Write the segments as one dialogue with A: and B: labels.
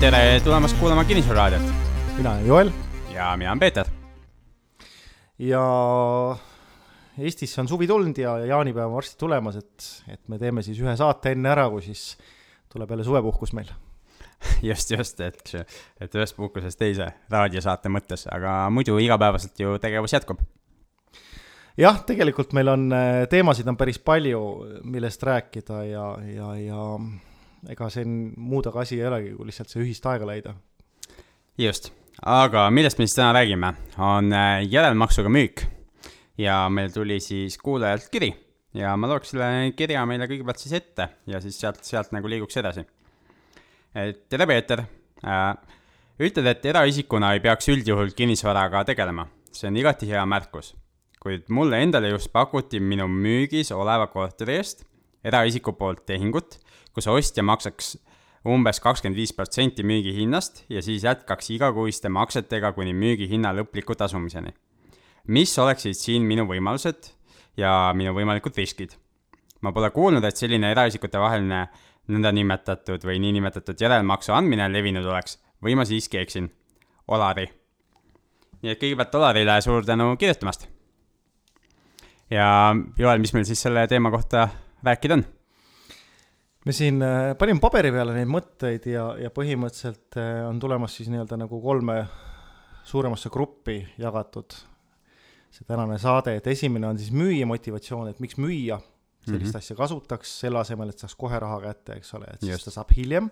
A: tere tulemast kuulama Kinnisvararaadiot
B: mina olen Joel
A: ja mina olen Peeter.
B: ja Eestisse on suvi tulnud ja, ja jaanipäev on varsti tulemas, et, et me teeme siis ühe saate enne ära, kui siis tuleb jälle suvepuhkus meil
A: just, just, et, et ühest puhkusest teise raadiosaate mõttes, aga muidu igapäevaselt ju tegevus jätkub.
B: jah, tegelikult meil on, teemasid on päris palju, millest rääkida ja, ja, ja ega siin muud aga asi ei olegi, kui lihtsalt see ühist aega leida.
A: just, aga millest me siis täna räägime, on äh, järelmaksuga müük. ja meil tuli siis kuulajalt kiri ja ma loeks selle kirja meile kõigepealt siis ette ja siis sealt, sealt nagu liiguks edasi. tere, Peeter äh,. ütled, et eraisikuna ei peaks üldjuhul kinnisvaraga tegelema, see on igati hea märkus. kuid mulle endale just pakuti minu müügis oleva korteri eest eraisiku poolt tehingut kus ostja maksaks umbes kakskümmend viis protsenti müügihinnast ja siis jätkaks igakuiste maksetega kuni müügihinna lõpliku tasumiseni. mis oleksid siin minu võimalused ja minu võimalikud riskid? ma pole kuulnud, et selline eraisikute vaheline nõndanimetatud või niinimetatud järelmaksu andmine levinud oleks või ma siiski eksin. Olari. nii et kõigepealt Olarile suur tänu kirjutamast. ja Joel, mis meil siis selle teema kohta rääkida on?
B: Me siin äh, panime paberi peale neid mõtteid ja, ja põhimõtteliselt äh, on tulemas siis nii-öelda nagu kolme suuremasse gruppi jagatud see tänane saade, et esimene on siis müüja motivatsioon, et miks müüa sellist mm -hmm. asja kasutaks, selle asemel, et saaks kohe raha kätte, eks ole, et siis ta saab hiljem.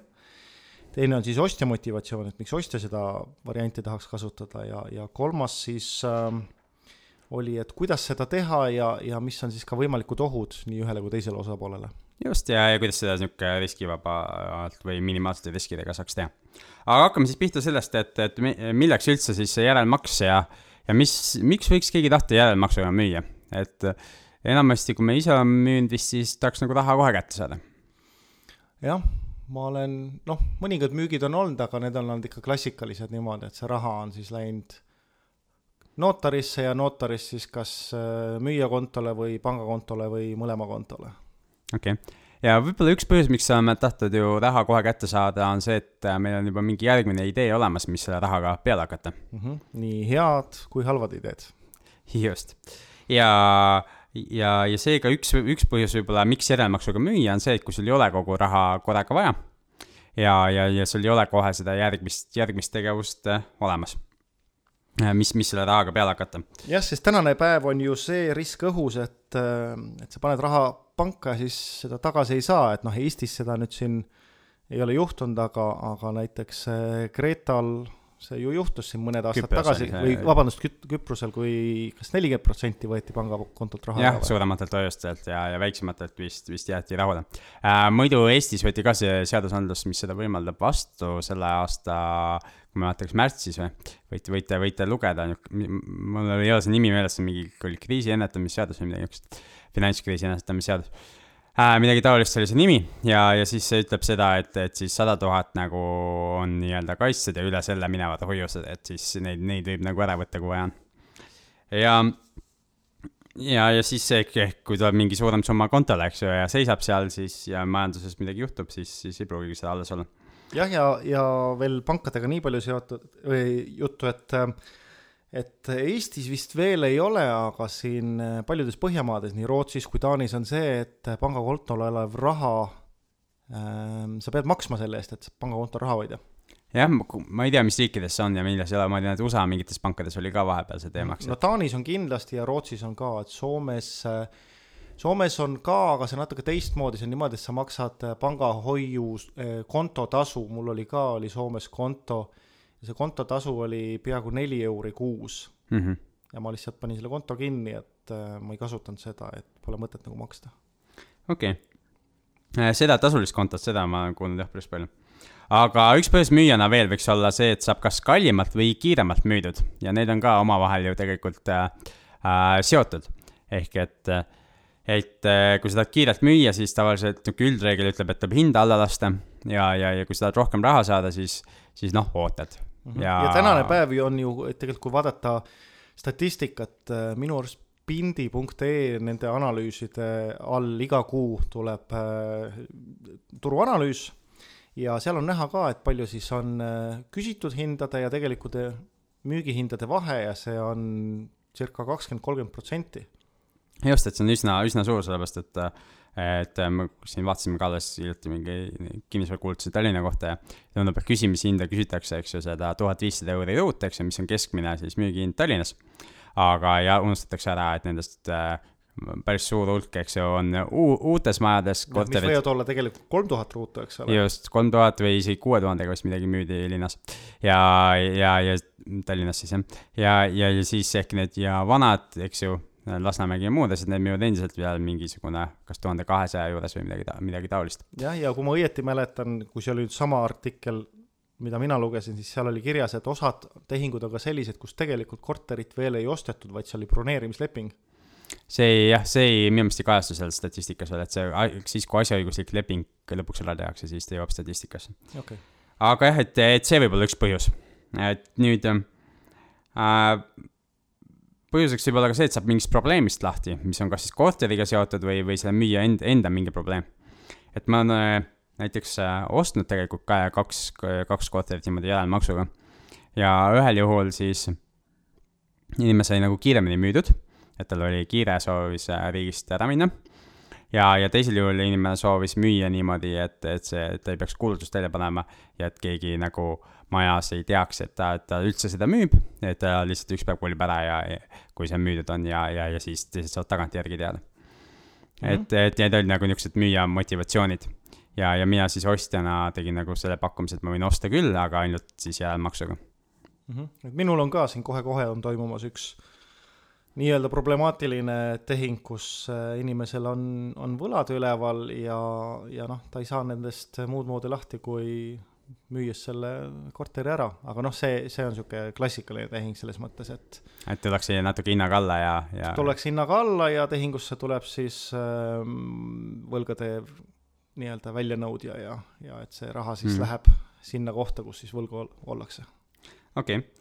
B: teine on siis ostja motivatsioon, et miks ostja seda varianti tahaks kasutada ja, ja kolmas siis äh, oli, et kuidas seda teha ja, ja mis on siis ka võimalikud ohud nii ühele kui teisele osapoolele
A: just, ja, ja kuidas seda niisugune riskivabalt või minimaalsete riskidega saaks teha. aga hakkame siis pihta sellest, et, et milleks üldse siis see järelmaks ja, ja mis, miks võiks keegi tahta järelmaksuga müüa, et enamasti, kui me ise oleme müünud vist, siis tahaks nagu raha kohe kätte saada.
B: jah, ma olen, noh, mõningad müügid on olnud, aga need on olnud ikka klassikalised niimoodi, et see raha on siis läinud notarisse ja notarist siis kas äh, müüja kontole või pangakontole või mõlema kontole
A: okei okay., ja võib-olla üks põhjus, miks oled tahtnud ju raha kohe kätte saada, on see, et äh, meil on juba mingi järgmine idee olemas, mis selle rahaga peale hakata
B: mm. -hmm. nii head kui halvad ideed.
A: just, ja, ja, ja seega üks, üks põhjus võib-olla, miks järelmaksuga müüa, on see, et kui sul ei ole kogu raha korraga vaja ja, ja, ja sul ei ole kohe seda järgmist, järgmist tegevust äh, olemas mis, mis selle rahaga peale hakata.
B: jah, sest tänane päev on ju see risk õhus, et, et sa paned raha panka, siis seda tagasi ei saa, et noh, Eestis seda nüüd siin ei ole juhtunud, aga, aga näiteks Kreetal see ju juhtus siin mõned aastad Küpros tagasi või vabandust, Küprosel, kui kas nelikümmend protsenti võeti pangakontolt raha
A: jah, suurematelt hoiustelt ja, ja väiksematelt vist, vist jäeti rahule äh,. muidu Eestis võeti ka see seadusandlus, mis seda võimaldab vastu selle aasta, kui ma ei mäleta, kas märtsis või, võite, võite, võite lugeda, mul ei ole see nimi meeles, see on mingi, oli kriisi ennetamisseadus või midagi niisugust finantskriisi ennetamisseadus. Midagi taolist oli see nimi ja, ja siis see ütleb seda, et, et siis sada tuhat nagu on nii-öelda kaitstud ja üle selle minevad hoiused, et siis neid, neid võib nagu ära võtta, kui vaja on. ja, ja, ja siis ehk, ehk kui tuleb mingi suurem summa kontole, eks ju, ja seisab seal, siis ja majanduses midagi juhtub, siis, siis ei pruugigi seda alles olla
B: jah, ja, ja veel pankadega nii palju seotud juttu, et et Eestis vist veel ei ole, aga siin äh, paljudes Põhjamaades, nii Rootsis kui Taanis on see, et pangakontol olev raha ähm,, sa pead maksma selle eest, et pangakontol raha hoida.
A: jah, ma ei tea, mis riikides see on ja milles ei ole, ma tean, et USA mingites pankades oli ka vahepeal see teemaks.
B: no Taanis on kindlasti ja Rootsis on ka, et Soomes äh, Soomes on ka, aga see on natuke teistmoodi, see on niimoodi, et sa maksad äh, pangahoiu kontotasu, mul oli ka, oli Soomes konto see kontotasu oli peaaegu neli euri kuus mm. -hmm. ja ma lihtsalt panin selle konto kinni, et äh, ma ei kasutanud seda, et pole mõtet nagu maksta.
A: okei okay., äh, seda tasulist kontot, seda ma olen kuulnud jah, päris palju. aga üks põhjus müüjana veel võiks olla see, et saab kas kallimalt või kiiremalt müüdud ja need on ka omavahel ju tegelikult äh, äh, seotud. ehk et äh, et kui sa tahad kiirelt müüa, siis tavaliselt niisugune üldreegel ütleb, et tuleb hinda alla lasta ja, ja, ja kui sa tahad rohkem raha saada, siis, siis noh, ootad.
B: Ja, ja tänane päev ju on ju, et tegelikult kui vaadata statistikat, äh, minu arust pindi.ee nende analüüside all iga kuu tuleb äh, turuanalüüs. Ja seal on näha ka, et palju siis on äh, küsitud hindade ja tegelikult äh, müügihindade vahe ja see on circa kakskümmend, kolmkümmend protsenti.
A: just, et see on üsna, üsna suur, sellepärast et et me siin vaatasime ka alles hiljuti mingi kinnisvarakuulutusi Tallinna kohta ja tundub, et küsimishinda küsitakse, eks ju, seda tuhat viissada euri ruut, eks ju, mis on keskmine siis müügihind Tallinnas. aga, ja unustatakse ära, et nendest äh, päris suur hulk, eks ju, on uutes majades
B: korterid. mis võivad olla tegelikult kolm tuhat ruutu, eks ole.
A: just, kolm tuhat või isegi kuue tuhandega vist midagi müüdi linnas. ja, ja, ja Tallinnas siis jah. ja, ja, ja siis ehk need ja vanad, eks ju, Lasnamägi ja muud asjad, need müüvad endiselt veel mingisugune kas tuhande kahesaja juures või midagi, midagi taolist.
B: jah, ja kui ma õieti mäletan, kui see oli nüüd sama artikkel, mida mina lugesin, siis seal oli kirjas, et osad tehingud on ka sellised, kus tegelikult korterit veel ei ostetud, vaid see oli broneerimisleping
A: see jah, see ei, minu meelest ei kajastu seal statistikas veel, et see, siis kui asjaõiguslik leping lõpuks ära tehakse, siis ta jõuab statistikasse
B: okay..
A: aga jah, et, et see võib olla üks põhjus. et nüüd äh, põhjuseks võib olla ka see, et saab mingist probleemist lahti, mis on kas siis korteriga seotud või, või selle müüja enda, enda mingi probleem. et ma olen äh, näiteks äh, ostnud tegelikult ka kaks, kaks korterit niimoodi järelmaksuga ja ühel juhul siis inimene sai nagu kiiremini müüdud et tal oli kiire, soovis äh, riigist ära minna. ja, ja teisel juhul inimene soovis müüa niimoodi, et, et see, ta ei peaks kuulutust välja panema ja et keegi nagu majas ei teaks, et ta, et ta üldse seda müüb, et ta lihtsalt üks päev kolib ära ja, ja kui see müüdud on ja, ja, ja siis teised saavad tagantjärgi teada. -hmm. et, et need olid nagu niisugused müüja motivatsioonid ja, ja mina siis ostjana tegin nagu selle pakkumise, et ma võin osta küll, aga ainult siis järelmaksuga
B: mm. -hmm. et minul on ka siin kohe-kohe on toimumas üks nii-öelda problemaatiline tehing, kus äh, inimesel on, on võlad üleval ja, ja noh, ta ei saa nendest muud moodi lahti, kui müües selle korteri ära, aga noh, see, see on niisugune klassikaline tehing selles mõttes, et
A: et tullakse natuke hinnaga alla ja, ja
B: tullakse hinnaga alla ja tehingusse tuleb siis äh, võlgade nii-öelda väljanõudja ja, ja et see raha siis mm. läheb sinna kohta, kus siis võlgu ollakse.
A: okei okay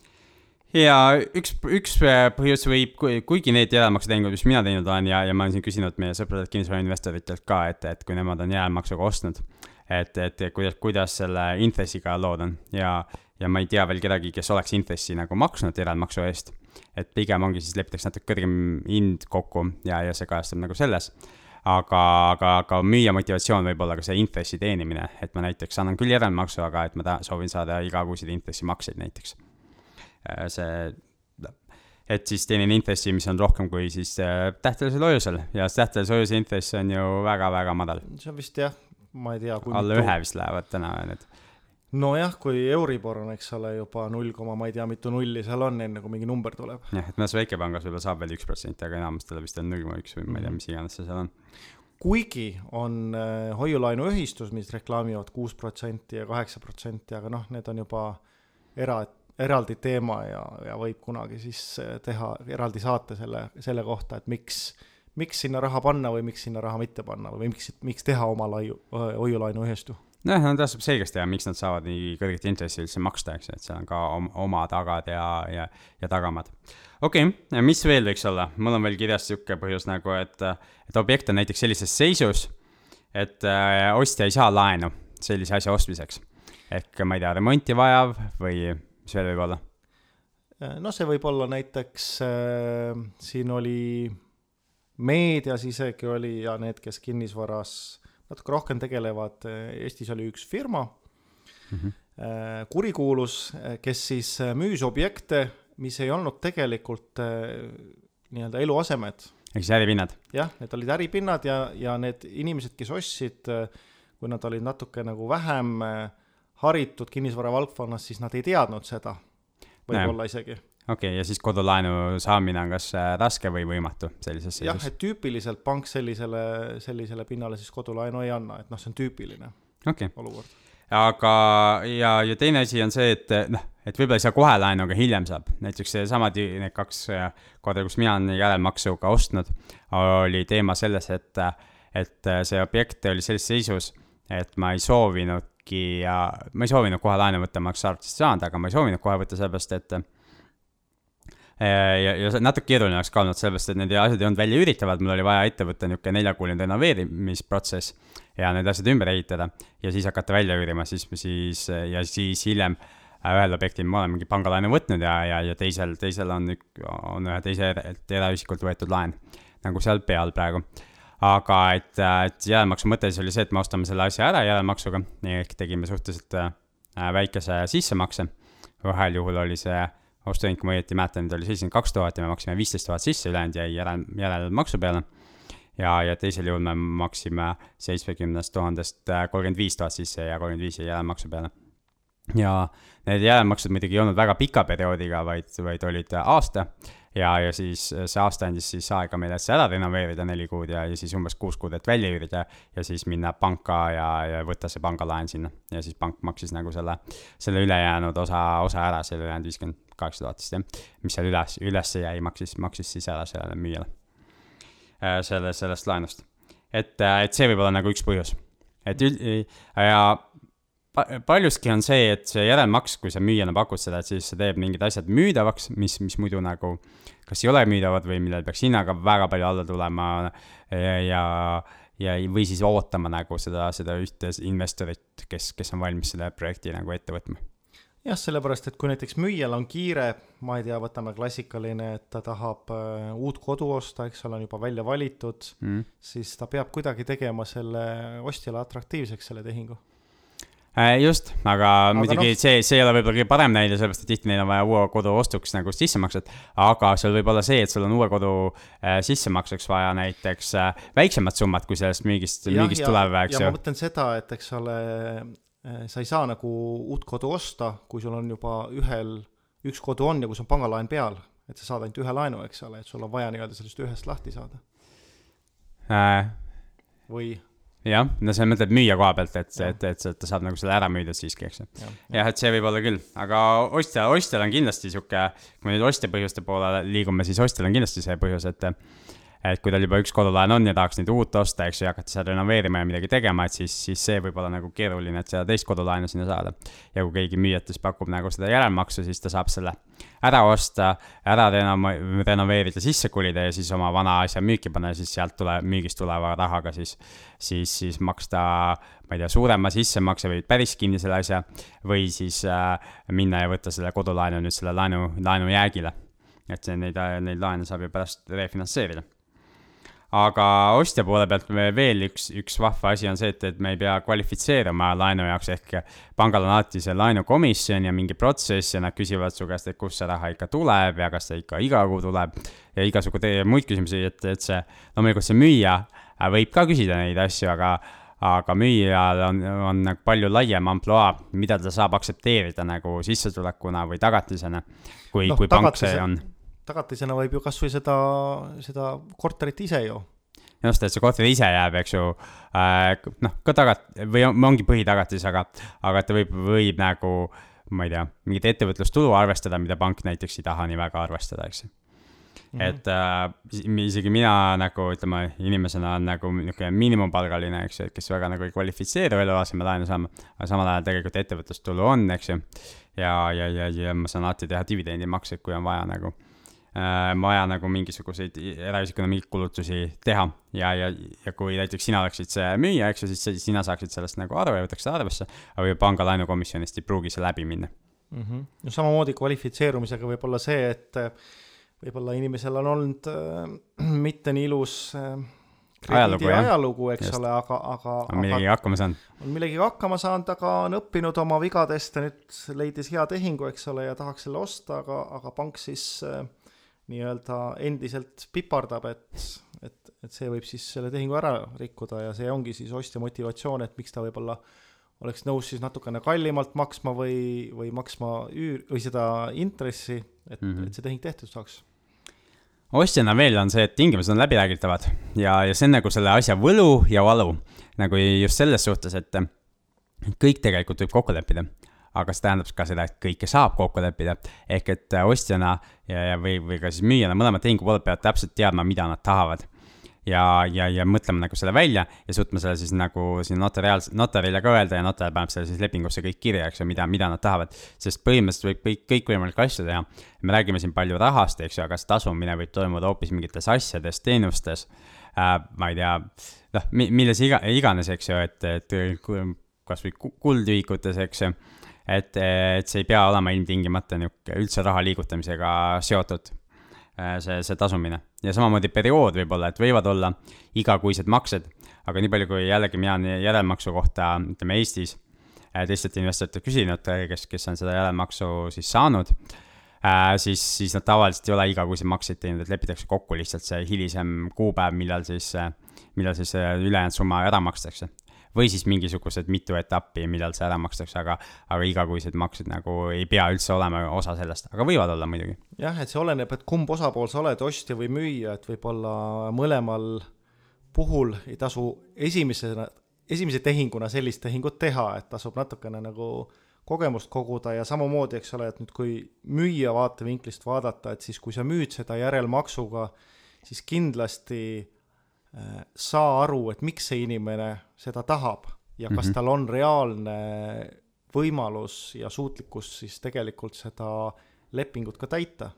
A: ja üks, üks äh, põhjus võib, kuigi need järelmaksetehingud, mis mina teinud olen ja, ja ma olen siin küsinud meie sõpradelt kinnisvarainvestoritelt ka, et, et kui nemad on järelmaksuga ostnud, et, et kuidas, kuidas selle intressiga lood on. Ja, ja ma ei tea veel kedagi, kes oleks intressi nagu maksnud järelmaksu eest. et pigem ongi siis lepitakse natuke kõrgem hind kokku ja, ja see kajastub nagu selles. Aga, aga, aga müüja motivatsioon võib olla ka see intressi teenimine, et ma näiteks annan küll järelmaksu, aga et ma ta, soovin saada igakuiseid intressimakseid näiteks. Äh, see, et siis teenin intressi, mis on rohkem kui siis äh, tähtajalisel hoiusel. Ja tähtajalise hoiuse intress on ju väga-väga madal.
B: see on vist jah, ma ei tea.
A: alla ühe vist lähevad täna need
B: nojah, kui Euribor on, eks ole, juba null koma ma ei tea, mitu nulli seal on, enne kui mingi number tuleb.
A: jah, et mõnes väikepangas võib-olla saab veel üks protsenti, aga enamustel vist on null koma üks või ma ei tea, mis iganes see seal on.
B: kuigi on äh, hoiulaenuühistus, mis reklaamivad kuus protsenti ja kaheksa protsenti, aga noh, need on juba era, eraldi teema ja, ja võib kunagi siis eh, teha eraldi saate selle, selle kohta, et miks, miks sinna raha panna või miks sinna raha mitte panna või miks, miks teha oma laiu, hoiulaenuühistu
A: nojah, no tasub selgeks teha, miks nad saavad nii kõrget intressi üldse maksta, eks ju, et seal on ka oma tagad ja, ja, ja tagamad. okei okay,, mis veel võiks olla, mul on veel kirjas niisugune põhjus nagu, et, et objekt on näiteks sellises seisus, et äh, ostja ei saa laenu sellise asja ostmiseks. ehk ma ei tea, remonti vajav või mis veel võib olla?
B: noh, see võib olla näiteks äh,, siin oli meedias isegi oli ja need, kes kinnisvaras natuke rohkem tegelevad, Eestis oli üks firma mm, -hmm. kurikuulus, kes siis äh, müüs objekte, mis ei olnud tegelikult äh, nii-öelda eluasemed.
A: ehk siis äripinnad?
B: jah, need olid äripinnad ja, ja need inimesed, kes ostsid, kui nad olid natuke nagu vähem äh, haritud kinnisvara valdkonnas, siis nad ei teadnud seda, võib-olla isegi.
A: Okei okay,, ja siis kodulaenu saamine on kas äh, raske või võimatu sellises seisus?
B: jah, et tüüpiliselt pank sellisele, sellisele pinnale siis kodulaenu ei anna, et noh, see on tüüpiline
A: okay.
B: olukord.
A: aga, ja, ja teine asi on see, et noh, et võib-olla ei saa kohe laenu, aga hiljem saab. näiteks seesamad, need kaks äh, korda, kus mina olen järelmaksuga ostnud, oli teema selles, et, et see objekt oli sellises seisus, et ma ei soovinud äkki ja ma ei soovinud kohe laenu võtta, ma oleks arvatavasti saanud, aga ma ei soovinud kohe võtta sellepärast, et ja, ja see natuke keeruline oleks ka olnud, sellepärast et need asjad ei olnud välja üüritavad, mul oli vaja ette võtta niisugune neljakuuline renoveerimisprotsess ja need asjad ümber ehitada ja siis hakata välja üürima, siis, siis ja siis hiljem ühel objektil ma olen mingi pangalaenu võtnud ja, ja, ja teisel, teisel on, on ühe teise eraisikult võetud laen nagu seal peal praegu. Aga et, et järelmaksu mõte siis oli see, et me ostame selle asja ära järelmaksuga, ehk tegime suhteliselt äh, väikese sissemakse. ühel juhul oli see ostuhind, kui ma õieti mäletan, nüüd oli seitsekümmend kaks tuhat ja me maksime viisteist tuhat sisse, ülejäänud jäi järel, järelmaksu peale. ja, ja teisel juhul me maksime seitsmekümnest tuhandest äh, kolmkümmend viis tuhat sisse ja kolmkümmend viis jäi järelmaksu peale. ja need järelmaksud muidugi ei olnud väga pika perioodiga, vaid, vaid olid aasta ja, ja siis see aasta andis siis aega meile see ära renoveerida neli kuud ja, ja siis umbes kuus kuud, et välja üürida ja siis minna panka ja, ja võtta see pangalaen sinna. ja siis pank maksis nagu selle, selle ülejäänud osa, osa ära, selle ülejäänud viiskümmend kaheksa tuhat vist jah, mis seal üles, üles jäi, maksis, maksis siis ära sellele müüjale. Äh, selle, sellest laenust. et, äh, et see võib olla nagu üks põhjus. et üld- ja paljuski on see, et see järelmaks, kui sa müüjana pakud seda, et siis see teeb mingid asjad müüdavaks, mis, mis muidu nagu kas ei ole müüdavad või millel peaks hinnaga väga palju alla tulema ja, ja, ja või siis ootama nagu seda, seda ühte investorit, kes, kes on valmis selle projekti nagu ette võtma
B: jah, sellepärast, et kui näiteks müüjal on kiire, ma ei tea, võtame klassikaline, et ta tahab äh, uut kodu osta, eks ole, on juba välja valitud mm., siis ta peab kuidagi tegema selle ostjale atraktiivseks, selle tehingu
A: Äh, just, aga, aga muidugi no. see, see ei ole võib-olla kõige parem näide, sellepärast et tihti neil on vaja uue kodu ostuks nagu sissemakset. aga seal võib olla see, et sul on uue kodu äh, sissemakseks vaja näiteks äh, väiksemat summat, kui sellest müügist, müügist tuleb, eks
B: ju. ja ma mõtlen seda, et eks ole sa ei saa nagu uut kodu osta, kui sul on juba ühel, üks kodu on ja kus on pangalaen peal. et sa saad ainult ühe laenu, eks ole, et sul on vaja nii-öelda sellest ühest lahti saada
A: äh,.
B: või
A: jah, no sa mõtled müüja koha pealt, et, et, et, et ta saab nagu selle ära müüa siiski, eks ju. jah, et see võib olla küll, aga ostja, ostjal on kindlasti sihuke, kui me nüüd ostja põhjuste poole liigume, siis ostjal on kindlasti see põhjus, et et kui tal juba üks kodulaen on ja tahaks nüüd uut osta, eks ju, ja hakata seal renoveerima ja midagi tegema, et siis, siis see võib olla nagu keeruline, et seda teist kodulaenu sinna saada. ja kui keegi müüjatest pakub nagu seda järelmaksu, siis ta saab selle ära osta, ära renome-, renoveerida, sisse kolida ja siis oma vana asja müüki panna ja siis sealt tule, müügist tuleva rahaga siis, siis, siis maksta, ma ei tea, suurema sissemakse või päris kinni selle asja või siis äh, minna ja võtta selle kodulaenu nüüd selle laenu, laenujäägile. et see, neid, neid laene saab ju pärast refinantseerida aga ostja poole pealt veel üks, üks vahva asi on see, et, et me ei pea kvalifitseeruma laenu jaoks, ehk pangal on alati see laenukomisjon ja mingi protsess ja nad küsivad su käest, et kust see raha ikka tuleb ja kas see ikka iga kuu tuleb ja igasugu muid küsimusi, et, et see, loomulikult see müüja võib ka küsida neid asju, aga aga müüjal on, on nagu palju laiem ampluaa, mida ta saab aktsepteerida nagu sissetulekuna või tagatisena, kui no,, kui pank see on
B: tagatisena võib ju kasvõi seda, seda korterit ise ju
A: just, et see korter ise jääb, eks ju äh,, noh, ka tagat- või on, ongi põhitagatis, aga, aga ta võib, võib nagu, ma ei tea, mingit ettevõtlustulu arvestada, mida pank näiteks ei taha nii väga arvestada, eks ju. Mm -hmm. et äh, isegi mina nagu ütleme, inimesena on nagu niisugune miinimumpalgaline, eks ju, kes väga nagu ei kvalifitseeru eluasemelaenu saama, aga samal ajal tegelikult ettevõtlustulu on, eks ju. ja, ja, ja, ja ma saan alati teha dividendimakseid, kui on vaja nagu Äh, vaja nagu mingisuguseid eraisikuna mingeid kulutusi teha ja, ja, ja kui näiteks sina oleksid see müüja, eks ju, siis sina saaksid sellest nagu aru ja võtaks seda arvesse, aga panga laenukomisjonist ei pruugi see läbi minna
B: mm. -hmm. no samamoodi kvalifitseerumisega võib olla see, et äh, võib-olla inimesel on olnud äh, mitte nii ilus äh,
A: ajalugu,
B: ajalugu, eks Just. ole, aga, aga
A: on millegagi hakkama saanud.
B: on millegagi hakkama saanud, aga on õppinud oma vigadest ja nüüd leidis hea tehingu, eks ole, ja tahaks selle osta, aga, aga pank siis äh, nii-öelda endiselt pipardab, et, et, et see võib siis selle tehingu ära rikkuda ja see ongi siis ostja motivatsioon, et miks ta võib-olla oleks nõus siis natukene kallimalt maksma või, või maksma üür või seda intressi, et mm, -hmm. et see tehing tehtud saaks.
A: ostjana veel on see, et tingimused on läbiräägitavad ja, ja see on nagu selle asja võlu ja valu. nagu just selles suhtes, et kõik tegelikult võib kokku leppida aga see tähendab ka seda, et kõike saab kokku leppida. ehk et äh, ostjana ja, ja või, või ka siis müüjana, mõlemad tehingupooled peavad täpselt teadma, mida nad tahavad. ja, ja, ja mõtlema nagu selle välja ja suutma selle siis nagu siin notariaals-, notarile ka öelda ja notar paneb selle siis lepingusse kõik kirja, eks ju, mida, mida nad tahavad. sest põhimõtteliselt võib kõik, kõikvõimalikke asju teha. me räägime siin palju rahast, eks ju, aga see tasumine võib toimuda hoopis mingites asjades, teenustes äh,, ma ei tea, noh, milles iga, iganes, eks ju, et, et kasvõi kuldühikutes, eks ju et, et see ei pea olema ilmtingimata niisugune üldse raha liigutamisega seotud Äh, see, see tasumine. ja samamoodi periood võib olla, et võivad olla igakuised maksed, aga nii palju, kui jällegi mina järelmaksu kohta, ütleme Eestis äh, teistelt investoritelt küsinud, kes, kes on seda järelmaksu siis saanud, äh, siis, siis nad tavaliselt ei ole igakuiseid makseid teinud, et lepitakse kokku lihtsalt see hilisem kuupäev, millal siis, millal siis ülejäänud summa ära makstakse või siis mingisugused mitu etappi, millal see ära makstakse, aga, aga igakuised maksed nagu ei pea üldse olema osa sellest, aga võivad olla muidugi.
B: jah, et see oleneb, et kumb osapool sa oled, ostja või müüja, et võib-olla mõlemal puhul ei tasu esimesena, esimese tehinguna sellist tehingut teha, et tasub natukene nagu kogemust koguda ja samamoodi, eks ole, et nüüd kui müüja vaatevinklist vaadata, et siis kui sa müüd seda järelmaksuga, siis kindlasti saa aru, et miks see inimene seda tahab ja kas mm -hmm. tal on reaalne võimalus ja suutlikkus siis tegelikult seda lepingut ka täita.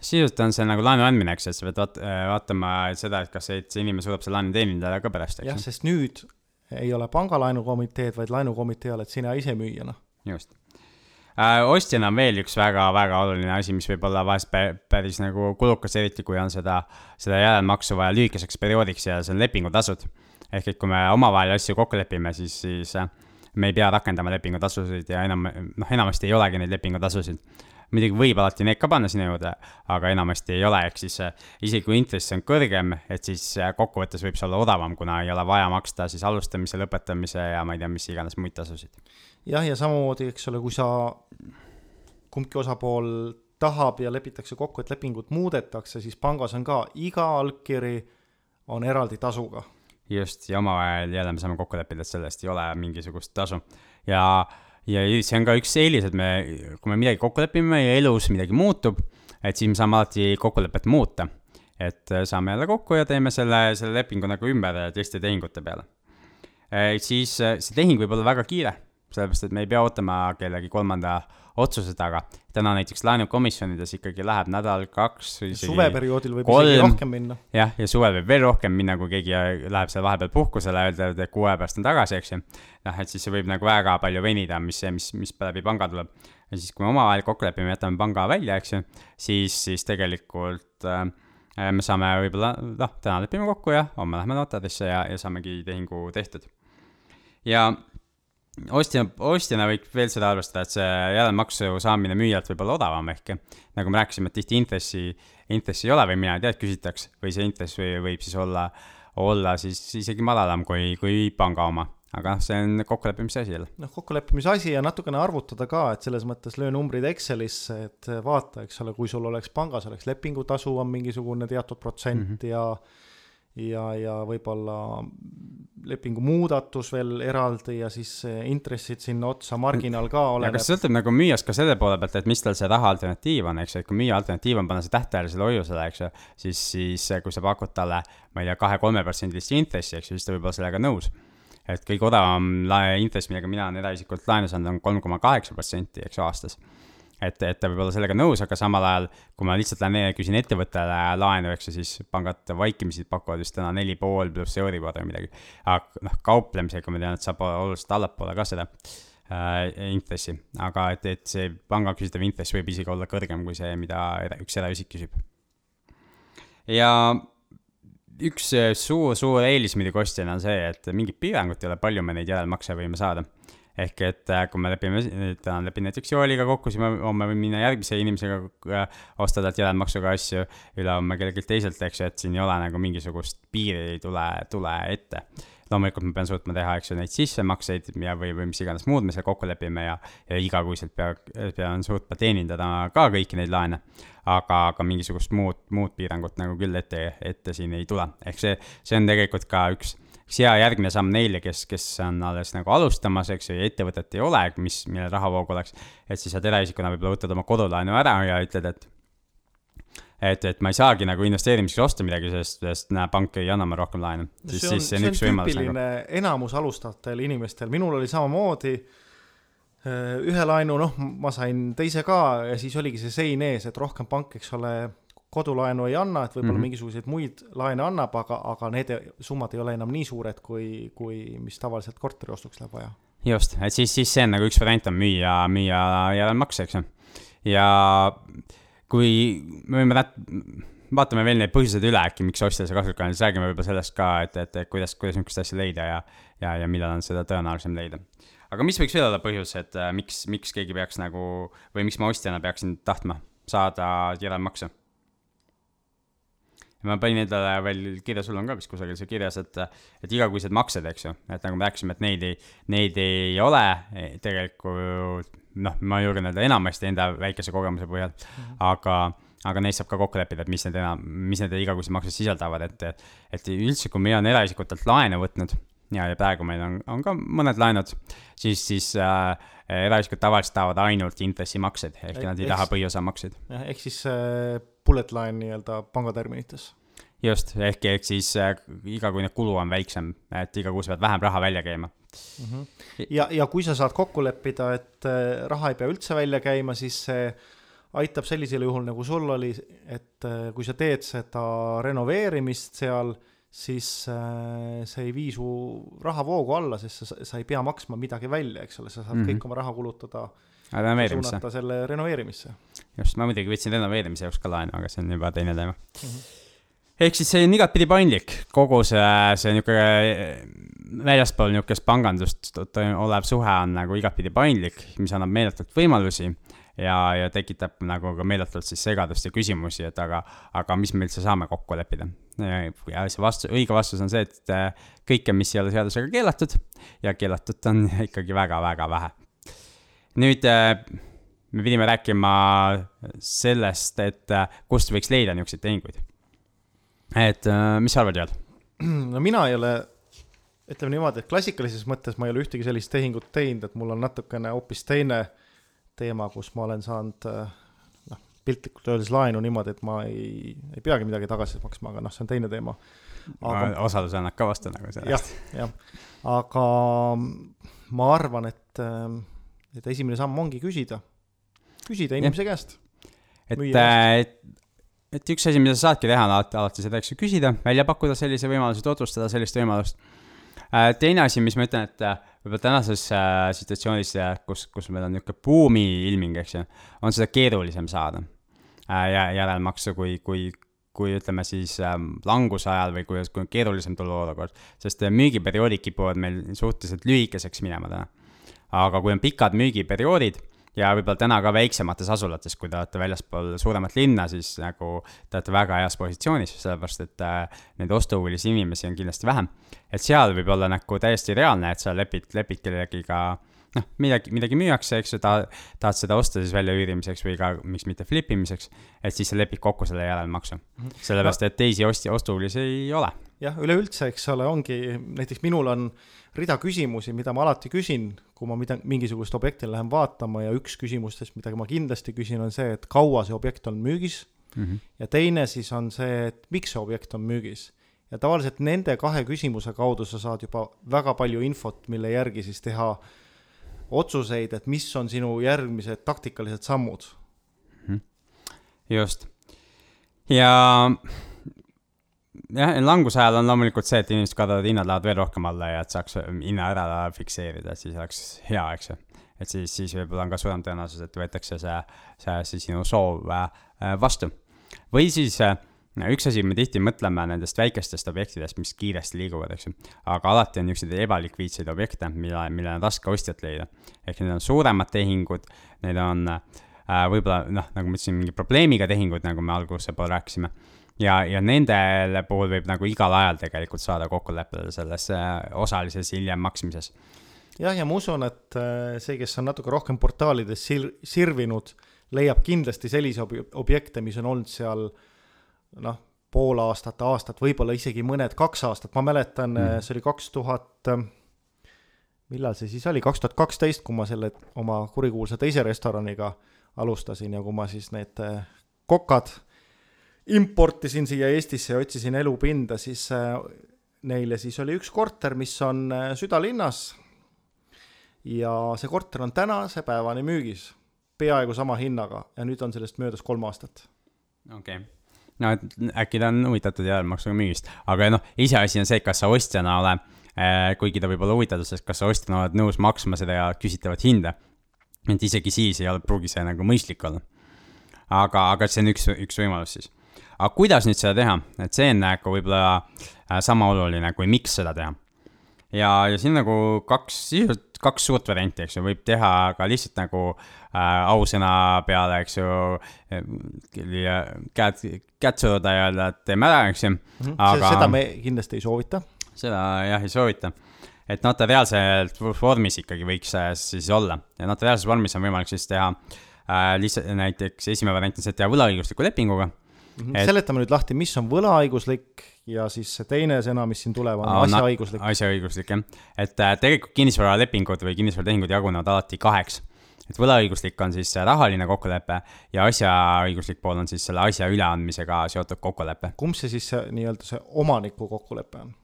A: sisuliselt on see nagu laenu andmine, eks, et sa pead vaat-, äh, vaatama seda, et kas see, see inimene suudab selle laenu teenindada ka pärast, eks.
B: jah, sest nüüd ei ole pangalaenukomiteed, vaid laenukomitee oled sina ise müüjana.
A: just. Ostjana on veel üks väga-väga oluline asi, mis võib olla vahest päris nagu kulukas, eriti kui on seda, seda järelmaksu vaja lühikeseks perioodiks ja see on lepingutasud. ehk et kui me omavahel asju kokku lepime, siis, siis äh, me ei pea rakendama lepingutasusid ja enam, noh, enamasti ei olegi neid lepingutasusid muidugi võib alati need ka panna sinna juurde, aga enamasti ei ole, ehk siis äh, isegi kui intress on kõrgem, et siis äh, kokkuvõttes võib see olla odavam, kuna ei ole vaja maksta siis alustamise, lõpetamise ja ma ei tea, mis iganes muid tasusid
B: jah, ja samamoodi, eks ole, kui sa, kumbki osapool tahab ja lepitakse kokku, et lepingut muudetakse, siis pangas on ka iga allkiri on eraldi tasuga.
A: just, ja omavahel jälle me saame kokku leppida, et sellest ei ole mingisugust tasu. ja, ja see on ka üks eelis, et me, kui me midagi kokku lepime ja elus midagi muutub, et siis me saame alati kokkulepet muuta. et saame jälle kokku ja teeme selle, selle lepingu nagu ümber teiste tehingute peale. siis see tehing võib olla väga kiire sellepärast et me ei pea ootama kellegi kolmanda otsuse taga. täna näiteks laenukomisjonides ikkagi läheb nädal, kaks
B: isegi suveperioodil võib kolm, isegi rohkem minna.
A: jah, ja suvel võib veel rohkem minna, kui keegi läheb seal vahepeal puhkusele, öelda, et kuu aja pärast on tagasi, eks ju. noh, et siis see võib nagu väga palju venida, mis, mis, mis läbi panga tuleb. ja siis, kui me omavahel kokku lepime, jätame panga välja, eks ju, siis, siis tegelikult äh, me saame võib-olla, noh, täna lepime kokku ja homme lähme notarisse ja, ja saamegi tehingu tehtud. ja ostja, ostjana võib veel seda arvestada, et see järelmaksu saamine müüjalt võib olla odavam, ehk nagu me rääkisime, et tihti intressi, intressi ei ole või mina ei tea, et küsitakse või see intress või, võib siis olla, olla siis isegi madalam kui, kui panga oma. aga noh, see on kokkuleppimise asi jälle.
B: noh, kokkuleppimise asi ja natukene arvutada ka, et selles mõttes löö numbrid Excelisse, et vaata, eks ole, kui sul oleks pangas, oleks lepingutasu on mingisugune teatud protsent mm -hmm. ja ja, ja võib-olla lepingu muudatus veel eraldi ja siis intressid sinna otsa, marginaal ka oleneb.
A: see sõltub nagu müüjast ka selle poole pealt, et mis tal see raha alternatiiv on, eks ju, et kui müüa alternatiiv on panna see tähtajalisele hoiusele, eks ju, siis, siis kui sa pakud talle, ma ei tea, kahe-kolmeprotsendilist intressi, eks ju, siis ta võib olla sellega nõus. et kõige odavam intress, millega mina olen eraisikult laenu saanud, on kolm koma kaheksa protsenti, eks ju, aastas et, et ta võib olla sellega nõus, aga samal ajal, kui ma lihtsalt lähen küsin ettevõttele laenu, eks ju, siis pangad vaikimisi pakuvad vist täna neli pool pluss Euribor või midagi. aga noh, kauplemisega ma tean, et saab oluliselt allapoole ka seda äh, intressi, aga et, et see panga küsitav intress võib isegi olla kõrgem kui see, mida üks eraisik küsib. ja üks suur, suur eelis muidugi ostjana on see, et mingit piirangut ei ole, palju me neid järelmakse võime saada ehk et äh, kui me lepime, täna lepin näiteks Jooliga kokku, siis me homme võime minna järgmise inimesega äh, osta talt järelmaksuga asju, ülehomme kellelgi teiselt, eks ju, et siin ei ole nagu mingisugust piiri ei tule, tule ette. loomulikult ma pean suutma teha, eks ju, neid sissemakseid ja, või, või mis iganes muud me seal kokku lepime ja, ja igakuiselt pea, pean suutma teenindada ka kõiki neid laene. aga, aga mingisugust muud, muud piirangut nagu küll ette, ette siin ei tule, ehk see, see on tegelikult ka üks üks hea järgmine samm neile, kes, kes on alles nagu alustamas, eks ju, ja ettevõtet ei ole, mis, millel rahavoog oleks. et siis saad eraisikuna võib-olla võtad oma kodulaenu ära ja ütled, et et, et ma ei saagi nagu investeerimiseks osta midagi, sest, sest näe, pank ei anna mulle rohkem laenu. siis, siis see on üks võimalus
B: nagu. enamus alustajatel inimestel, minul oli samamoodi ühe laenu, noh, ma sain teise ka ja siis oligi see sein ees, et rohkem pank, eks ole, kodulaenu ei anna, et võib-olla mm -hmm. mingisuguseid muid laene annab, aga, aga need summad ei ole enam nii suured, kui, kui mis tavaliselt korteri ostuks läheb vaja.
A: just, et siis, siis see on nagu üks variant on müüa, müüa järelmakse, eks ju. ja kui me võime rät-, vaatame veel neid põhjuseid üle äkki, miks ostja see kasulik on, siis räägime võib-olla sellest ka, et, et, et kuidas, kuidas niisugust asja leida ja, ja, ja millal on seda tõenäolisem leida. aga mis võiks veel olla põhjus, et miks, miks keegi peaks nagu või miks ma ostjana peaksin tahtma saada järelmakse? ma panin endale veel kirja, sul on ka vist kusagil see kirjas, et, et igakuised maksed, eks ju, et nagu me rääkisime, et neid ei, neid ei ole tegelikult noh, ma julgen öelda enamasti enda väikese kogemuse põhjal mm, -hmm. aga, aga neist saab ka kokku leppida, et mis need enam, mis need igakuised maksud sisaldavad, et, et üldse, kui meie on eraisikutelt laene võtnud ja, ja praegu meil on, on ka mõned laenud, siis, siis äh, eraisikud tavaliselt tahavad ainult intressimakseid, ehk nad ei taha põhiosamakseid.
B: jah, ehk siis äh, bullet line nii-öelda pangaterminites
A: just, ehk, ehk siis äh, igakuine kulu on väiksem, et iga kuu sa pead vähem raha välja käima
B: mm. -hmm. ja, ja kui sa saad kokku leppida, et äh, raha ei pea üldse välja käima, siis see aitab sellisel juhul, nagu sul oli, et äh, kui sa teed seda renoveerimist seal, siis äh, see ei vii su rahavoogu alla, sest sa, sa ei pea maksma midagi välja, eks ole, sa saad mm -hmm. kõik oma raha kulutada suunata selle renoveerimisse.
A: just, ma muidugi võtsin renoveerimise jaoks ka laenu, aga see on juba teine teema mm. -hmm ehk siis see on igatpidi paindlik, kogu see, see niisugune väljaspool niisugust pangandust olev suhe on nagu igatpidi paindlik, mis annab meeletult võimalusi ja, ja tekitab nagu ka meeletult siis segadust ja küsimusi, et aga, aga mis me üldse saame kokku leppida. Ja see vastus, õige vastus on see, et äh, kõike, mis ei ole seadusega keelatud ja keelatud on ikkagi väga-väga vähe. nüüd äh, me pidime rääkima sellest, et äh, kust võiks leida niisuguseid tehinguid et äh, mis sa arvad, Jaan?
B: no mina ei ole, ütleme niimoodi, et klassikalises mõttes ma ei ole ühtegi sellist tehingut teinud, et mul on natukene hoopis teine teema, kus ma olen saanud äh, piltlikult öeldes laenu niimoodi, et ma ei, ei peagi midagi tagasi maksma, aga noh, see on teine teema
A: aga.... osaluse annad ka vastu nagu
B: sellest. jah, jah, aga ma arvan, et, äh, et esimene samm ongi küsida, küsida inimese ja. käest.
A: et, et et üks asi, mida sa saadki teha, on alati, alati seda, eks ju, küsida, välja pakkuda sellise võimaluse, tutvustada sellist võimalust. Äh, teine asi, mis ma ütlen, et äh, võib-olla tänases äh, situatsioonis, kus, kus meil on niisugune buumi ilming, eks ju, on seda keerulisem saada järelmaksu, kui, kui, kui ütleme siis ähm, languse ajal või kui, kui on keerulisem turuolukord, sest müügiperioodid kipuvad meil suhteliselt lühikeseks minema täna. aga kui on pikad müügiperioodid ja võib-olla täna ka väiksemates asulates, kui te olete väljaspool suuremat linna, siis nagu te olete väga heas positsioonis, sellepärast et äh, neid ostuhuvilisi inimesi on kindlasti vähem. et seal võib olla nagu täiesti reaalne, et sa lepid, lepid kellegiga noh, midagi, midagi müüakse, eks ju, ta, tahad seda osta siis väljaüürimiseks või ka miks mitte flip imiseks, et siis sa lepid kokku selle järelmaksu. Mhm. sellepärast, et teisi ostja, ostuhuvilisi ei ole.
B: jah, üleüldse, eks ole, ongi, näiteks minul on rida küsimusi, mida ma alati küsin, kui ma mida, mingisugust objekti lähen vaatama ja üks küsimustest, mida ma kindlasti küsin, on see, et kaua see objekt on müügis mm. -hmm. ja teine siis on see, et miks see objekt on müügis. ja tavaliselt nende kahe küsimuse kaudu sa saad juba väga palju infot, mille järgi siis teha otsuseid, et mis on sinu järgmised taktikalised sammud mm.
A: -hmm. just. ja jah, languse ajal on loomulikult see, et inimesed kardavad, hinnad lähevad veel rohkem alla ja et saaks hinna ära fikseerida, et siis oleks hea, eks ju. et siis, siis võib-olla on ka suurem tõenäosus, et võetakse see, see, see sinu soov äh, vastu. või siis äh, üks asi, me tihti mõtleme nendest väikestest objektidest, mis kiiresti liiguvad, eks ju. aga alati on niisuguseid ebalikviidseid objekte, mille, millel on raske ostjat leida. ehk need on suuremad tehingud, need on äh, võib-olla noh, nagu ma ütlesin, mingi probleemiga tehingud, nagu me alguse poole rääkisime ja, ja nendele puhul võib nagu igal ajal tegelikult saada kokkuleppele selles äh, osalises hiljem maksmises.
B: jah, ja ma usun, et äh, see, kes on natuke rohkem portaalides sir-, sirvinud, leiab kindlasti selliseid ob-, objekte, mis on olnud seal noh, pool aastat, aastat, võib-olla isegi mõned kaks aastat, ma mäletan mm., see oli kaks tuhat, millal see siis oli, kaks tuhat kaksteist, kui ma selle oma kurikuulsa teise restoraniga alustasin ja kui ma siis need kokad importisin siia Eestisse ja otsisin elupinda, siis neile siis oli üks korter, mis on südalinnas. ja see korter on tänase päevani müügis, peaaegu sama hinnaga ja nüüd on sellest möödas kolm aastat.
A: okei okay no et äkki ta on huvitatud järelmaksuga müügist, aga noh, iseasi on see, kas sa ostjana oled äh,, kuigi ta võib olla huvitatud, sest kas sa ostjana oled nõus maksma seda ja küsitavat hinda. et isegi siis ei ole, pruugi see nagu mõistlik olla. aga, aga see on üks, üks võimalus siis aga kuidas nüüd seda teha, et see on nagu võib-olla äh, sama oluline kui miks seda teha. ja, ja siin nagu kaks, sisuliselt kaks suurt varianti, eks ju, võib teha ka lihtsalt nagu ausõna peale, eks ju, käed, käed suruda ja öelda, et teeme ära, eks ju mm.
B: -hmm. aga seda me kindlasti ei soovita.
A: seda jah, ei soovita et notariaalselt vormis ikkagi võiks siis olla ja notariaalses vormis on võimalik siis teha äh, lihtsalt näiteks esimene variant on see, et teha võlaõigusliku lepinguga
B: mm. -hmm. Et... seletame nüüd lahti, mis on võlaõiguslik ja siis see teine sõna, mis siin tuleb, on asjaõiguslik.
A: asjaõiguslik jah, et äh, tegelikult kinnisvaralepingud või kinnisvaratehingud jagunevad alati kaheks. Et võlaõiguslik on siis rahaline kokkulepe ja asjaõiguslik pool on siis selle asja üleandmisega seotud kokkulepe.
B: kumb see siis nii-öelda see omaniku kokkulepe on?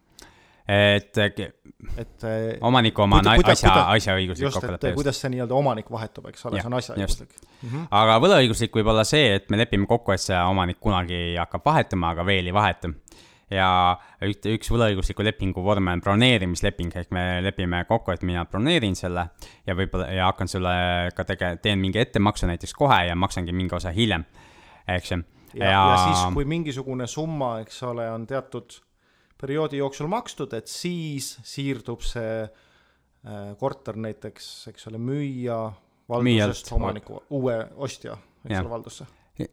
A: et, et äh, omaniku oma on asja, asjaõiguslik kokkulepe.
B: kuidas see nii-öelda omanik vahetub, eks ole, see on asjaõiguslik.
A: Mm -hmm. aga võlaõiguslik võib olla see, et me lepime kokku, et see omanik kunagi hakkab vahetuma, aga veel ei vaheta. Ja üks, üks võlaõigusliku lepingu vorm on broneerimisleping, ehk me lepime kokku, et mina broneerin selle ja võib-olla, ja hakkan sulle ka tege-, teen mingi ettemaksu näiteks kohe ja maksangi mingi osa hiljem, eks ju.
B: ja, ja, ja siis, kui mingisugune summa, eks ole, on teatud perioodi jooksul makstud, et siis siirdub see äh, korter näiteks, eks ole, müüja valdusest omaniku, uue ostja, eks ole, valdusse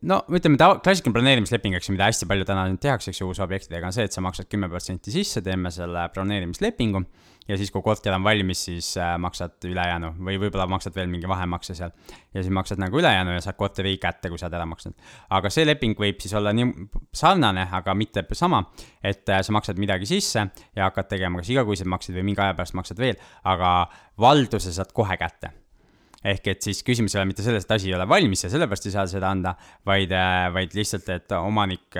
A: no ütleme, ta klassikaline planeerimisleping, eks ju, mida hästi palju täna nüüd tehakse, eks ju, uusobjektidega, on see, et sa maksad kümme protsenti sisse, teeme selle broneerimislepingu ja siis, kui korter on valmis, siis äh, maksad ülejäänu või võib-olla maksad veel mingi vahemakse seal. ja siis maksad nagu ülejäänu ja saad korteri kätte, kui sa oled ära maksnud. aga see leping võib siis olla nii sarnane, aga mitte sama, et äh, sa maksad midagi sisse ja hakkad tegema kas igakuiseid makseid või mingi aja pärast maksad veel, aga valduse saad kohe kätte ehk et siis küsimus ei ole mitte selles, et asi ei ole valmis ja sellepärast ei saa seda anda, vaid, äh, vaid lihtsalt, et omanik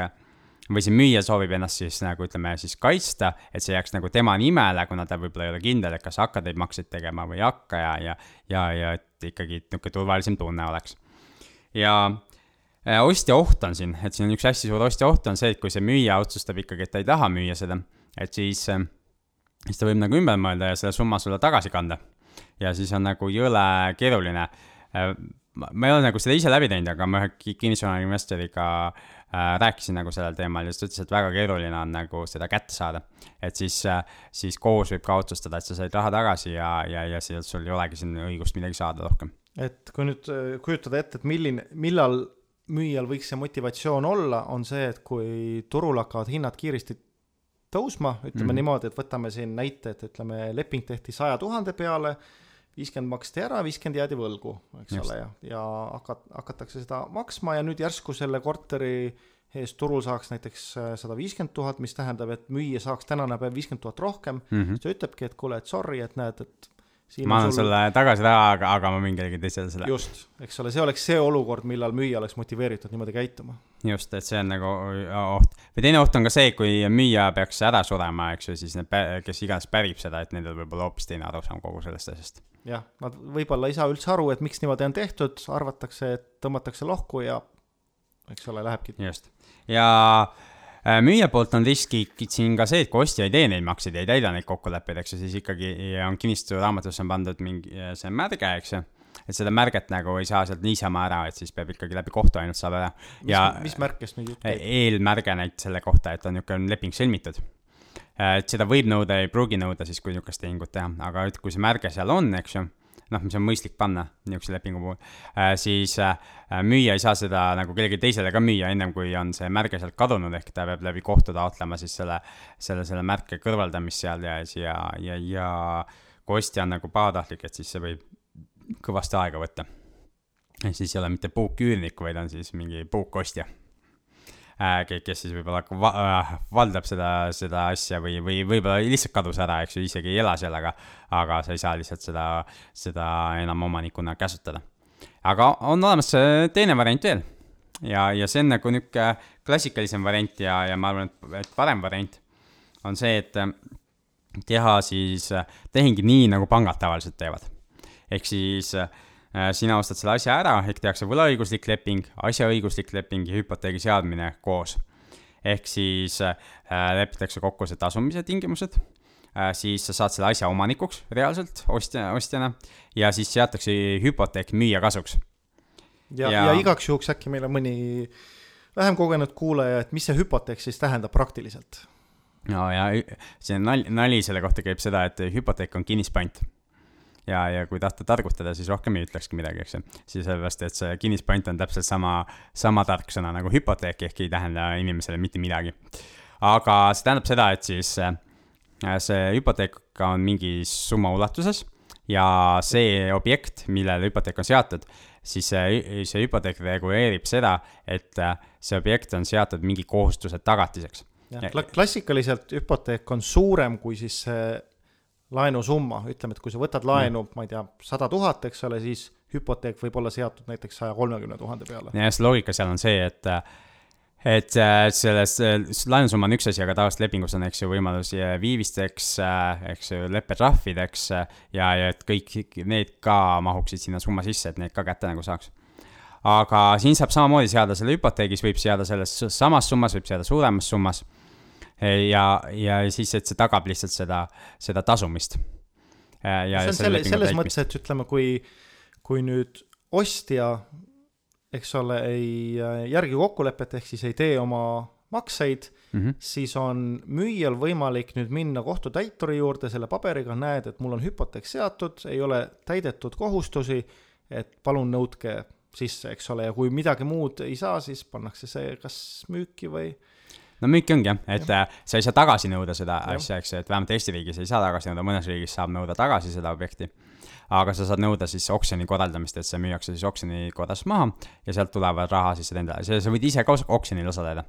A: või see müüja soovib ennast siis nagu ütleme siis kaitsta, et see jääks nagu tema nimele, kuna ta võib-olla ei ole kindel, et kas hakkad neid makseid tegema või ei hakka ja, ja, ja, ja et ikkagi niisugune turvalisem tunne oleks. ja äh, ostja oht on siin, et siin on üks hästi suur ostja oht on see, et kui see müüja otsustab ikkagi, et ta ei taha müüa seda, et siis, äh, siis ta võib nagu ümber mõelda ja selle summa sulle tagasi kanda. Ja siis on nagu jõle keeruline äh, ma ei ole nagu seda ise läbi teinud, aga ma ühe kinnisvarainvestoriga äh, rääkisin nagu sellel teemal ja siis ta ütles, et väga keeruline on nagu seda kätte saada. et siis äh,, siis kohus võib ka otsustada, et sa said raha tagasi ja, ja, ja siis sul ei olegi siin õigust midagi saada rohkem.
B: et kui nüüd äh, kujutada ette, et milline, millal müüjal võiks see motivatsioon olla, on see, et kui turul hakkavad hinnad kiiresti tõusma, ütleme mm -hmm. niimoodi, et võtame siin näite, et ütleme, leping tehti saja tuhande peale viiskümmend maksti ära, viiskümmend jäädi võlgu, eks Just. ole, ja, ja hakat-, hakatakse seda maksma ja nüüd järsku selle korteri eest turul saaks näiteks äh, sada viiskümmend tuhat, mis tähendab, et müüja saaks tänane päev viiskümmend tuhat rohkem mm, -hmm. siis ta ütlebki, et kuule, et sorry, et näed, et
A: ma annan sul... sulle tagasi raha, aga, aga ma müün kellelegi teisele selle.
B: just, eks ole, see oleks see olukord, millal müüja oleks motiveeritud niimoodi käituma.
A: just, et see on nagu oht. või teine oht on ka see, kui müüja peaks ära surema, eks ju, siis need, kes iganes pärib seda, et nendel võib olla hoopis teine arusaam kogu sellest asjast.
B: jah, nad võib-olla ei saa üldse aru, et miks niimoodi on tehtud, arvatakse, et tõmmatakse lohku ja eks ole, lähebki.
A: just, ja Äh, müüja poolt on riskid siin ka see, et kui ostja ei tee neid makseid ja ei täida neid kokkuleppeid, eks ju, siis ikkagi on kinnistusraamatusse on pandud mingi äh, see märge, eks ju. et seda märget nagu ei saa sealt niisama ära, et siis peab ikkagi läbi kohtu ainult saab ära.
B: ja mis märkest nüüd jutt
A: käib? eelmärge näiteks selle kohta, et on niisugune leping sõlmitud äh, et seda võib nõuda, ei pruugi nõuda siis, kui niisugust tehingut teha, aga et kui see märge seal on, eks ju noh, mis on mõistlik panna niisuguse lepingu puhul äh,, siis äh, müüja ei saa seda nagu kellelegi teisele ka müüa, ennem kui on see märge sealt kadunud, ehk ta peab läbi kohtu taotlema siis selle, selle, selle märke kõrvaldamist seal ja, ja, ja, ja kui ostja on nagu pahatahtlik, et siis see võib kõvasti aega võtta. ehk siis ei ole mitte puuküürnik, vaid on siis mingi puukostja Äh, kes siis võib-olla va äh, valdab seda, seda asja või, või võib-olla lihtsalt kadus ära, eks ju, isegi ei ela seal, aga, aga sa ei saa lihtsalt seda, seda enam omanikuna käsutada. aga on olemas teine variant veel, ja, ja see on nagu niisugune klassikalisem variant ja, ja ma arvan, et, parem variant on see, et teha siis tehingi nii, nagu pangad tavaliselt teevad. ehk siis äh, sina ostad selle asja ära, ehk tehakse võlaõiguslik leping, asjaõiguslik leping ja hüpoteegi seadmine koos. ehk siis äh, lepitakse kokku see tasumise tingimused äh,, siis sa saad selle asja omanikuks reaalselt ostja, ostjana ja siis seatakse hüpoteek müüja kasuks.
B: ja, ja., ja igaks juhuks äkki meil on mõni vähem kogenud kuulaja, et mis see hüpoteek siis tähendab praktiliselt
A: no ja see nali, nali selle kohta käib seda, et hüpoteek on kinnispant. Ja, ja kui tahta targutada, siis rohkem ei ütlekski midagi, eks ju. siis sellepärast, et see kinnispant on täpselt sama, sama tarksõna nagu hüpoteek, ehk ei tähenda inimesele mitte midagi. aga see tähendab seda, et siis äh, see hüpoteek on mingis summa ulatuses ja see objekt, millele hüpoteek on seatud, siis see, see hüpoteek reguleerib seda, et äh, see objekt on seatud mingi kohustuse tagatiseks
B: jah, klassikaliselt hüpoteek on suurem kui siis see laenusumma, ütleme, et kui sa võtad laenu, ma ei tea, sada tuhat, eks ole, siis hüpoteek võib olla seatud näiteks saja kolmekümne tuhande peale.
A: jah, see loogika seal on see, et et äh, selles, laenusumma on üks asi, aga tavaliselt lepingus on, eks ju, võimalus viivisteks, äh, eks ju, leppetrahvideks ja, ja et kõik need ka mahuksid sinna summa sisse, et need ka kätte nagu saaks. Aga siin saab samamoodi seada selle hüpoteegis, võib seada selles samas summas, võib seada suuremas summas ja, ja siis, et see tagab lihtsalt seda, seda tasumist.
B: see on selle, selles mõttes, et ütleme, kui, kui nüüd ostja, eks ole, ei järgi kokkulepet, ehk siis ei tee oma makseid mm, -hmm. siis on müüjal võimalik nüüd minna kohtutäituri juurde selle paberiga, näed, et mul on hüpoteek seatud, ei ole täidetud kohustusi, et palun nõudke sisse, eks ole, ja kui midagi muud ei saa, siis pannakse see kas müüki või
A: no müük ongi jah, et ja. Äh, sa ei saa tagasi nõuda seda ja. asja, eks ju, et vähemalt Eesti riigis ei saa tagasi nõuda, mõnes riigis saab nõuda tagasi seda objekti. aga sa saad nõuda siis oksjoni korraldamist, et see müüakse siis oksjoni korras maha ja sealt tulevad raha siis endale, sa võid ise ka oksjonil osaleda.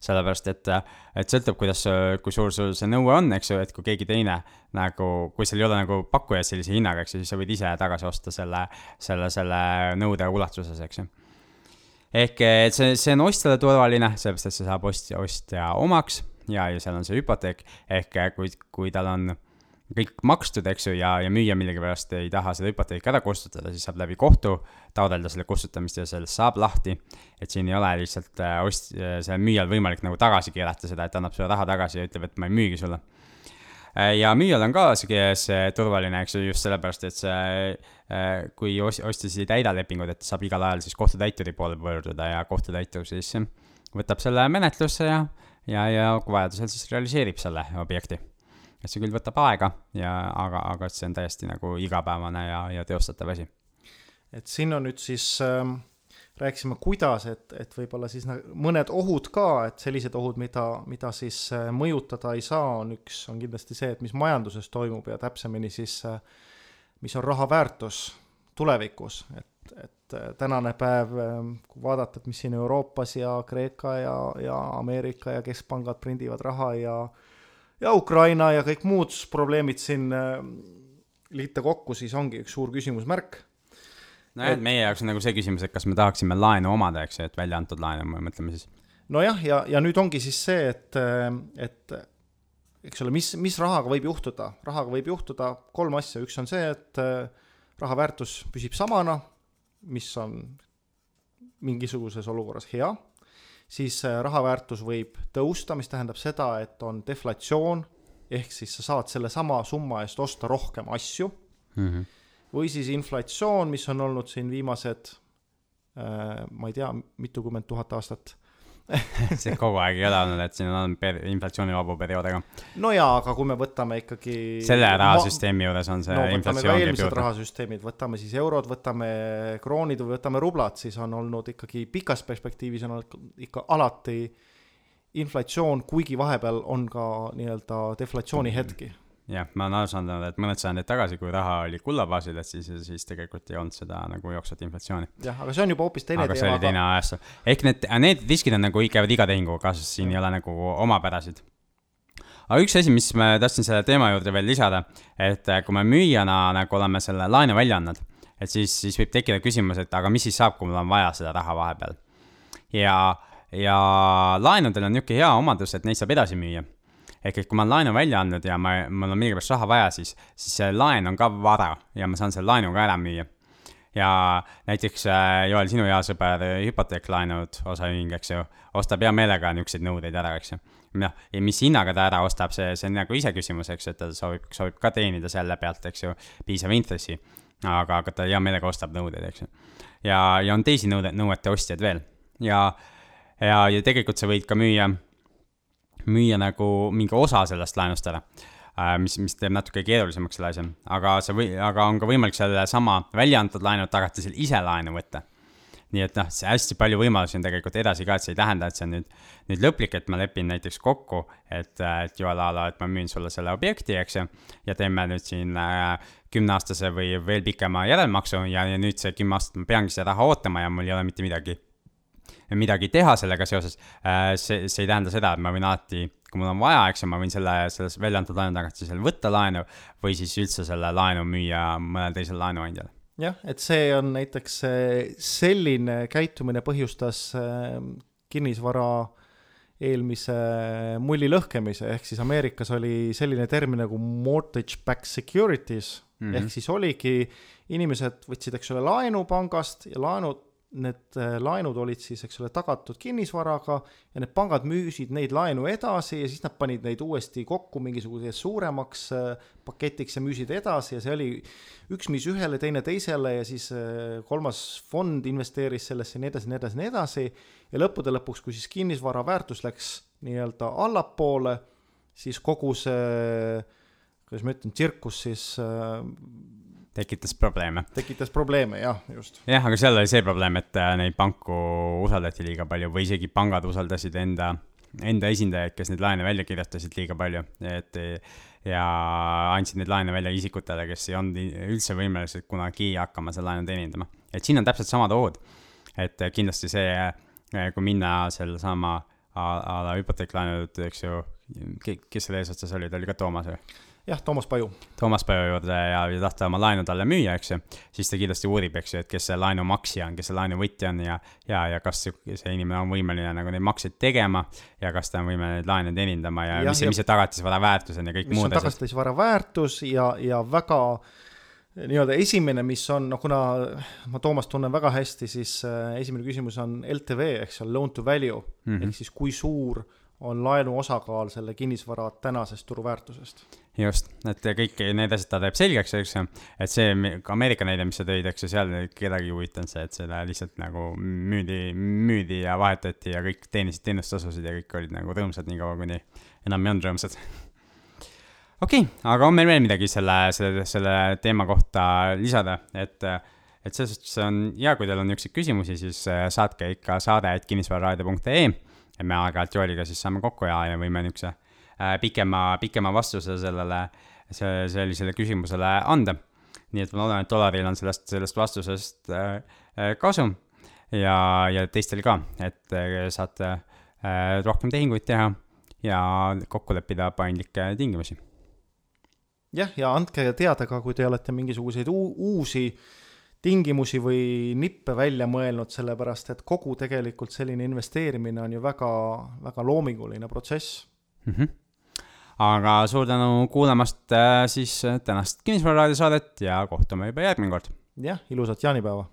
A: sellepärast, et, äh, et sõltub, kuidas, kui suur sul see nõue on, eks ju, et kui keegi teine nagu, kui sul ei ole nagu pakkujat sellise hinnaga, eks ju, siis sa võid ise tagasi osta selle, selle, selle nõude ulatuses, eks ju ehk et see, see on ostjale turvaline, sellepärast et see saab ostja, ostja omaks ja, ja seal on see hüpoteek, ehk kui, kui tal on kõik makstud, eks ju, ja, ja müüja millegipärast ei taha seda hüpoteeki ära kustutada, siis saab läbi kohtu taotleda selle kustutamist ja sellest saab lahti. et siin ei ole lihtsalt äh, ost-, sellel müüjal võimalik nagu tagasi keerata seda, et annab sulle raha tagasi ja ütleb, et ma ei müügi sulle ja müüjal on ka see, see turvaline, eks ju, just sellepärast, et see, äh, kui ostja ei täida lepingut, et saab igal ajal siis kohtutäituri poole pöörduda ja kohtutäitur siis võtab selle menetlusse ja, ja, ja vajadusel siis realiseerib selle objekti. et see küll võtab aega ja, aga, aga see on täiesti nagu igapäevane ja, ja teostatav asi.
B: et siin on nüüd siis ähm rääkisime, kuidas, et, et võib-olla siis mõned ohud ka, et sellised ohud, mida, mida siis äh, mõjutada ei saa, on üks, on kindlasti see, et mis majanduses toimub ja täpsemini siis, äh, mis on raha väärtus tulevikus, et, et äh, tänane päev, kui vaadata, et mis siin Euroopas ja Kreeka ja, ja Ameerika ja keskpangad prindivad raha ja ja Ukraina ja kõik muud probleemid siin liita kokku, siis ongi üks suur küsimusmärk
A: nojah, et meie jaoks on nagu see küsimus, et kas me tahaksime laenu omada, eks ju, et välja antud laenu, me mõtleme siis.
B: nojah, ja, ja nüüd ongi siis see, et, et eks ole, mis, mis rahaga võib juhtuda, rahaga võib juhtuda kolm asja, üks on see, et raha väärtus püsib samana, mis on mingisuguses olukorras hea, siis raha väärtus võib tõusta, mis tähendab seda, et on deflatsioon, ehk siis sa saad sellesama summa eest osta rohkem asju. Mm. -hmm või siis inflatsioon, mis on olnud siin viimased äh, ma ei tea, mitukümmend tuhat aastat
A: see kogu aeg ei ole olnud, et siin on per-, inflatsioonivabu periood, aga.
B: no jaa, aga kui me võtame ikkagi.
A: selle rahasüsteemi juures on see no, inflatsioon
B: juurde. rahasüsteemid, võtame siis eurod, võtame kroonid või võtame rublad, siis on olnud ikkagi pikas perspektiivis on olnud ikka alati inflatsioon, kuigi vahepeal on ka nii-öelda deflatsiooni hetki mm
A: jah, ma olen aru saanud, et mõned sajandid tagasi, kui raha oli kulla baasil, et siis, siis tegelikult ei olnud seda nagu jooksvat inflatsiooni.
B: jah, aga see on juba hoopis teine
A: teema. aga see oli teine ajastu. ehk need, need riskid on nagu, käivad iga tehinguga kaasas, siin ja. ei ole nagu omapärasid. aga üks asi, mis ma tahtsin selle teema juurde veel lisada, et kui me müüjana nagu oleme selle laenu välja andnud, et siis, siis võib tekkida küsimus, et aga mis siis saab, kui mul on vaja seda raha vahepeal ja, ja laenudel on niisugune hea omadus, et neid saab edasi müüa. Ehk et kui ma olen laenu välja andnud ja ma, mul on millegipärast raha vaja, siis, siis see laen on ka vara ja ma saan selle laenu ka ära müüa ja näiteks äh, Joel, sinu hea sõber hüpoteeklaenud osaühing, eks ju, ostab hea meelega niisuguseid nõudeid ära, eks ju. noh, ja mis hinnaga ta ära ostab, see, see on nagu iseküsimus, eks et ta soovib, soovib ka teenida selle pealt, eks ju, piisava intressi. aga, aga ta hea meelega ostab nõudeid, eks ju. ja, ja on teisi nõude, nõuete ostjaid veel ja, ja, ja tegelikult sa võid ka müüa, müüa nagu mingi osa sellest laenust ära Äh, mis, mis teeb natuke keerulisemaks selle asja, aga see või, aga on ka võimalik sellesama välja antud laenu tagatisel ise laenu võtta. Nii et noh, see hästi palju võimalusi on tegelikult edasi ka, et see ei tähenda, et see on nüüd, nüüd lõplik, et ma lepin näiteks kokku, et, et Joel a la, et ma müün sulle selle objekti, eks ju, ja teeme nüüd siin äh, kümneaastase või veel pikema järelmaksu ja, ja nüüd see kümme aastat ma peangi seda raha ootama ja mul ei ole mitte midagi midagi teha sellega seoses, äh, see, see ei tähenda seda, et ma võin alati, kui mul on vaja, eks ju, ma võin selle, selles välja antud laenu tagatisel võtta laenu või siis üldse selle laenu müüa mõnele teisele laenuandjale
B: jah, et see on näiteks selline käitumine põhjustas äh, kinnisvara eelmise mulli lõhkemise, ehk siis Ameerikas oli selline termin nagu mortgage backed securities mm, -hmm. ehk siis oligi, inimesed võtsid, eks ole, laenu pangast ja laenud need äh, laenud olid siis, eks ole, tagatud kinnisvaraga ja need pangad müüsid neid laenu edasi ja siis nad panid neid uuesti kokku mingisuguseks suuremaks äh, paketiks ja müüsid edasi ja see oli üks müüs ühele, teine teisele ja siis äh, kolmas fond investeeris sellesse ja nii edasi, nii edasi, nii edasi. ja lõppude lõpuks, kui siis kinnisvara väärtus läks nii-öelda allapoole, siis kogu see, kuidas ma ütlen, tsirkus siis
A: tekitas probleeme.
B: tekitas probleeme, jah, just.
A: jah, aga seal oli see probleem, et äh, neid panku usaldati liiga palju või isegi pangad usaldasid enda, enda esindajaid, kes neid laene välja kirjutasid liiga palju, et ja andsid neid laene välja isikutele, kes ei olnud üldse võimelised kunagi hakkama seda laenu teenindama. et siin on täpselt samad ohud. et kindlasti see, äh, kui minna sellesama a la hüpoteeklaenud, eks ju, kes selle eesotsas oli, ta oli ka Toomas või?
B: Jah, Toomas Paju.
A: Toomas Paju juurde ja, ja tahta oma laenu talle müüa, eks ju, siis ta kindlasti uurib, eks ju, et kes see laenu maksja on, kes see laenu võtja on ja, ja, ja kas see inimene on võimeline nagu neid makseid tegema ja kas ta on võimeline neid laene teenindama ja, ja mis mis see tagatisvara väärtus on ja kõik muud
B: asjad. tagatisvara väärtus ja, ja väga nii-öelda esimene, mis on, noh, kuna ma Toomast tunnen väga hästi, siis äh, esimene küsimus on LTV ehk see on loan to value mm -hmm. ehk siis kui suur on laenu osakaal selle kinnisvara tänasest turuväärtusest.
A: Just, et kõik need asjad ta teeb selgeks, eks ju, et see ka Ameerika näide, mis sa tõid, eks ju, seal kedagi ei huvitanud see, et seda lihtsalt nagu müüdi, müüdi ja vahetati ja kõik teenisid teenustasusid ja kõik olid nagu rõõmsad, niikaua kuni enam ei olnud rõõmsad. Okei okay,, aga on meil veel midagi selle, selle, selle teema kohta lisada, et et selles suhtes on hea, kui teil on niisuguseid küsimusi, siis saatke ikka saade, et kinnisvararaadio.ee et me aeg-ajalt Joeliga siis saame kokku ja, ja võime niisuguse äh, pikema, pikema vastuse sellele, sellisele küsimusele anda. nii et ma loodan, et Dolaril on sellest, sellest vastusest äh, äh, kasu ja, ja teistel ka, et äh, saate äh, rohkem tehinguid teha ja kokku leppida paindlikke tingimusi.
B: jah, ja andke teada ka, kui te olete mingisuguseid uusi tingimusi või nippe välja mõelnud, sellepärast et kogu tegelikult selline investeerimine on ju väga, väga loominguline protsess
A: mm. -hmm. Aga suur tänu kuulamast äh, siis tänast Kinnisvara raadiosaadet ja kohtume juba järgmine kord.
B: jah, ilusat jaanipäeva